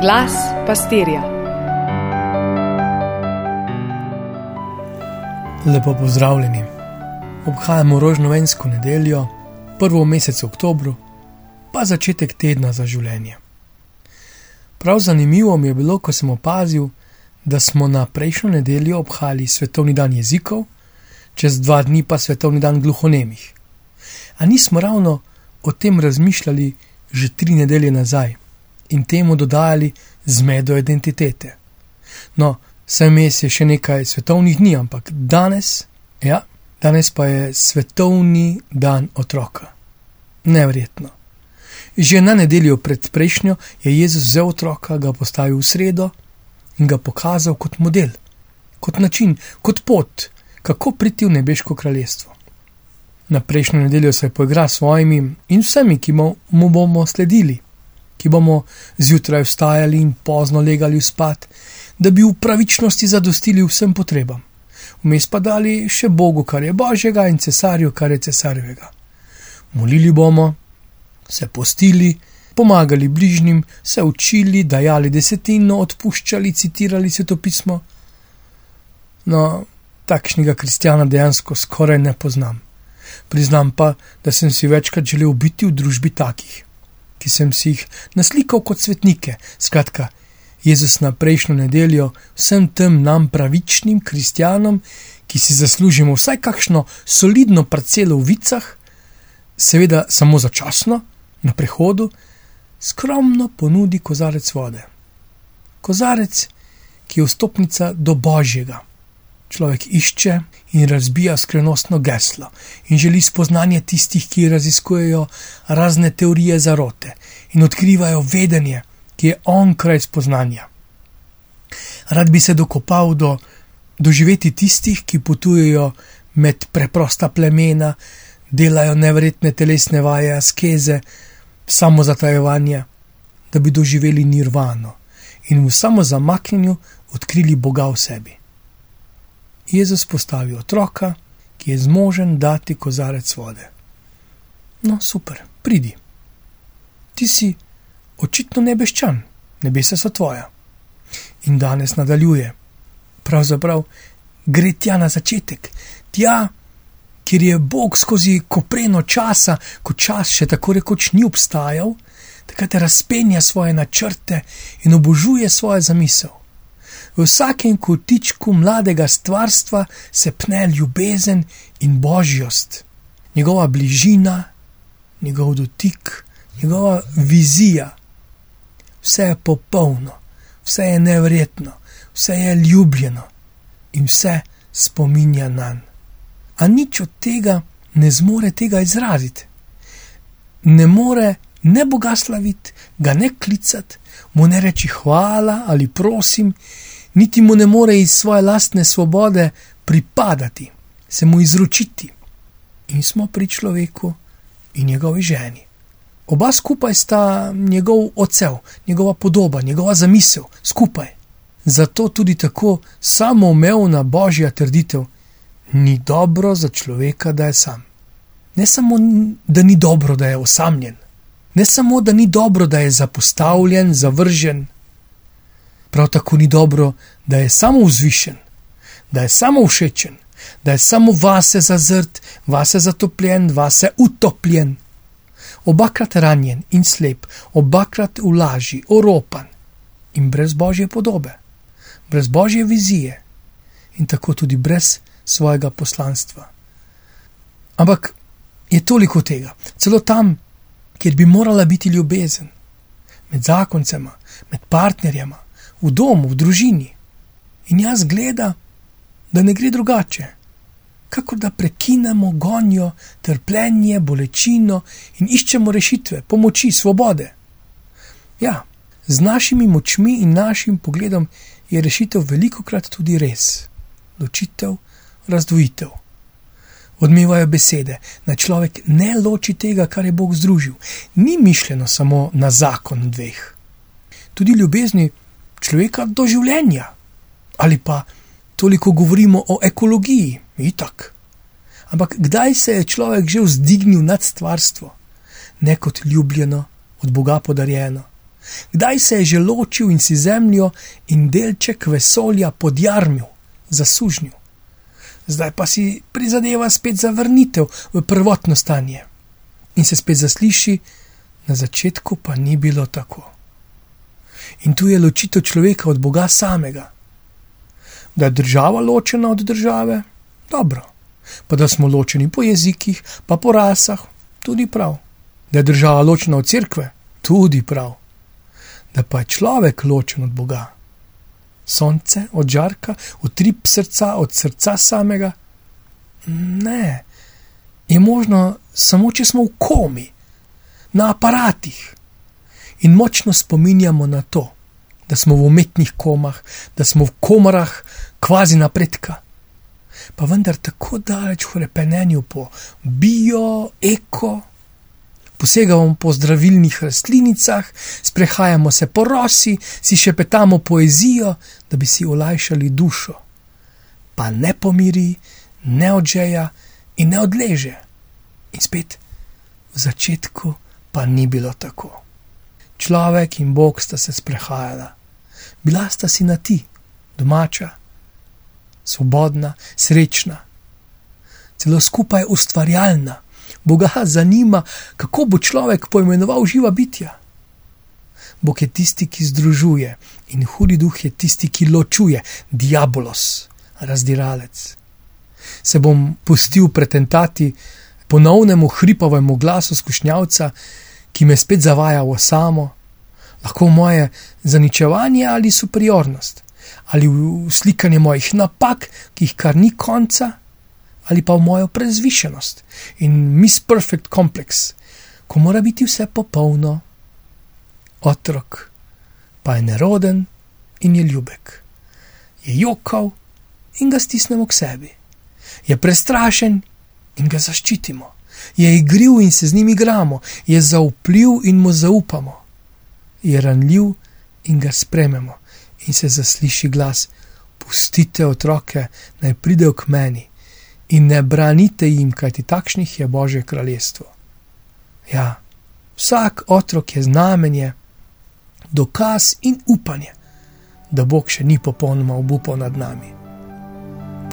Glas pastirja. Lepo pozdravljeni. Obhajamo rožnovensko nedeljo, prvo mesec oktobru, pa začetek tedna za življenje. Prav zanimivo mi je bilo, ko sem opazil, da smo na prejšnjo nedeljo obhajali svetovni dan jezikov, čez dva dni pa svetovni dan gluhonemih. A nismo ravno o tem razmišljali že tri nedelje nazaj in temu dodajali zmedo identitete. No, vse mes je še nekaj svetovnih dni, ampak danes, ja, danes pa je svetovni dan otroka. Neverjetno. Že na nedeljo pred prejšnjo je Jezus vzel otroka, ga postavil v sredo in ga pokazal kot model, kot način, kot pot, kako priti v nebeško kraljestvo. Na prejšnjo nedeljo se je poigral s svojimi in vsemi, ki mu bomo sledili, ki bomo zjutraj vstajali in pozno legali v spat, da bi v pravičnosti zadostili vsem potrebam. Vmes pa dali še Bogu, kar je Božjega, in cesarju, kar je cesarjevega. Molili bomo, se postili, pomagali bližnjim, se učili, dajali desetino, odpuščali, citirali svetopismo. No, takšnega kristjana dejansko skoraj ne poznam. Priznam pa, da sem si večkrat želel biti v družbi takih, ki sem si jih naslikal kot svetnike. Skratka, Jezus na prejšnjo nedeljo vsem tem nam pravičnim kristjanom, ki si zaslužimo vsaj kakšno solidno parcelo v vicah, seveda samo začasno, na prehodu, skromno ponudi kozarec vode. Kozarec, ki je vstopnica do Božjega. Človek išče in razbija skrenostno geslo in želi spoznanje tistih, ki raziskujejo razne teorije zarote in odkrivajo vedenje, ki je on kraj spoznanja. Rad bi se dokopal do doživeti tistih, ki potujejo med preprosta plemena, delajo nevredne telesne vaje, askeze, samozatajevanja, da bi doživeli nirvano in v samozamaknjenju odkrili Boga v sebi. Jezus postavi otroka, ki je zmožen dati kozarec vode. No, super, pridi. Ti si očitno nebeščan, nebesa so tvoja. In danes nadaljuje. Pravzaprav gre tja na začetek, tja, kjer je Bog skozi kopreno časa, ko čas še tako rekoč ni obstajal, takrat razpenja svoje načrte in obožuje svojo zamisel. V vsakem kotičku mladega stvarstva se pne ljubezen in božjost, njegova bližina, njegov dotik, njegova vizija. Vse je popolno, vse je nevredno, vse je ljubljeno in vse spominja na njega. A nič od tega ne zmore tega izraziti. Ne more ne Boga slaviti, ga ne klicati, mu ne reči hvala ali prosim, niti mu ne more iz svoje lastne svobode pripadati, se mu izročiti. In smo pri človeku in njegovi ženi. Oba skupaj sta njegov ocev, njegova podoba, njegova zamisel, skupaj. Zato tudi tako samoumevna božja trditev: ni dobro za človeka, da je sam. Ne samo, da ni dobro, da je osamljen, ne samo, da ni dobro, da je zapostavljen, zavržen, prav tako ni dobro, da je samo vzvišen, da je samo všečen, da je samo vase zazrt, vase zatopljen, vase utopljen. Obakrat ranjen in slep, obakrat v laži, oropan in brez božje podobe, brez božje vizije in tako tudi brez svojega poslanstva. Ampak je toliko tega, celo tam, kjer bi morala biti ljubezen, med zakoncema, med partnerjema, v domu, v družini. In jaz gledam, da ne gre drugače, kako da prekinemo gonjo, trpljenje, bolečino in iščemo rešitve, pomoči, svobode. Ja, z našimi močmi in našim pogledom je rešitev veliko krat tudi res. Ločitev, razdvojitev. Odmevajo besede, da človek ne loči tega, kar je Bog združil. Ni mišljeno samo na zakon dveh. Tudi ljubezni človeka do življenja. Ali pa toliko govorimo o ekologiji, itak. Ampak kdaj se je človek že vzdignil nad stvarstvo, ne kot ljubljeno, od Boga podarjeno, Kdaj se je že ločil in si zemljo in delček vesolja podjarmil, zasužnil. Zdaj pa si prizadeva spet za vrnitev v prvotno stanje. In se spet zasliši, na začetku pa ni bilo tako. In tu je ločitev človeka od Boga samega. Da je država ločena od države, dobro. Pa da smo ločeni po jezikih, pa po rasah, tudi prav. Da je država ločena od cerkve, tudi prav. Da pa je človek ločen od Boga. Sonce od žarka, utrip srca od srca samega. Ne, je možno samo, če smo v komi, na aparatih in močno spominjamo na to, da smo v umetnih komah, da smo v komorah kvazi napredka. Pa vendar tako daleč v repenenju po bio, eko, posegamo po zdravilnih rastlinicah, sprehajamo se po rosi, si še petamo poezijo, da bi si olajšali dušo. Pa ne pomiri, ne odžeja in ne odleže. In spet v začetku pa ni bilo tako. Človek in Bog sta se sprehajala, bila sta si na ti, domača, svobodna, srečna, celo skupaj ustvarjalna. Boga zanima, kako bo človek poimenoval živa bitja. Bog je tisti, ki združuje, in hudi duh je tisti, ki ločuje, diabolos, razdiralec. Se bom pustil pretentati ponovnemu hripavemu glasu skušnjavca, ki me spet zavaja v samo, lahko moje zaničevanje ali superiornost, ali v slikanje mojih napak, ki jih kar ni konca, ali pa v mojo prezvišenost in misperfect kompleks, ko mora biti vse popolno. Otrok pa je neroden in je ljubek, je jokal in ga stisnemo k sebi, je prestrašen in ga zaščitimo je igriv in se z njim igramo, je zaupljiv in mu zaupamo, je ranljiv in ga sprememo in se zasliši glas: Pustite otroke, naj pridejo k meni in ne branite jim, kajti takšnih je Božje kraljestvo. Ja, vsak otrok je znamenje, dokaz in upanje, da Bog še ni popolnoma obupal nad nami.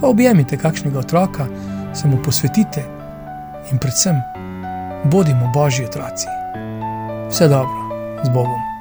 Pa objemite kakšnega otroka, se mu posvetite in predvsem bodimo božji otroci. Vse dobro z Bogom.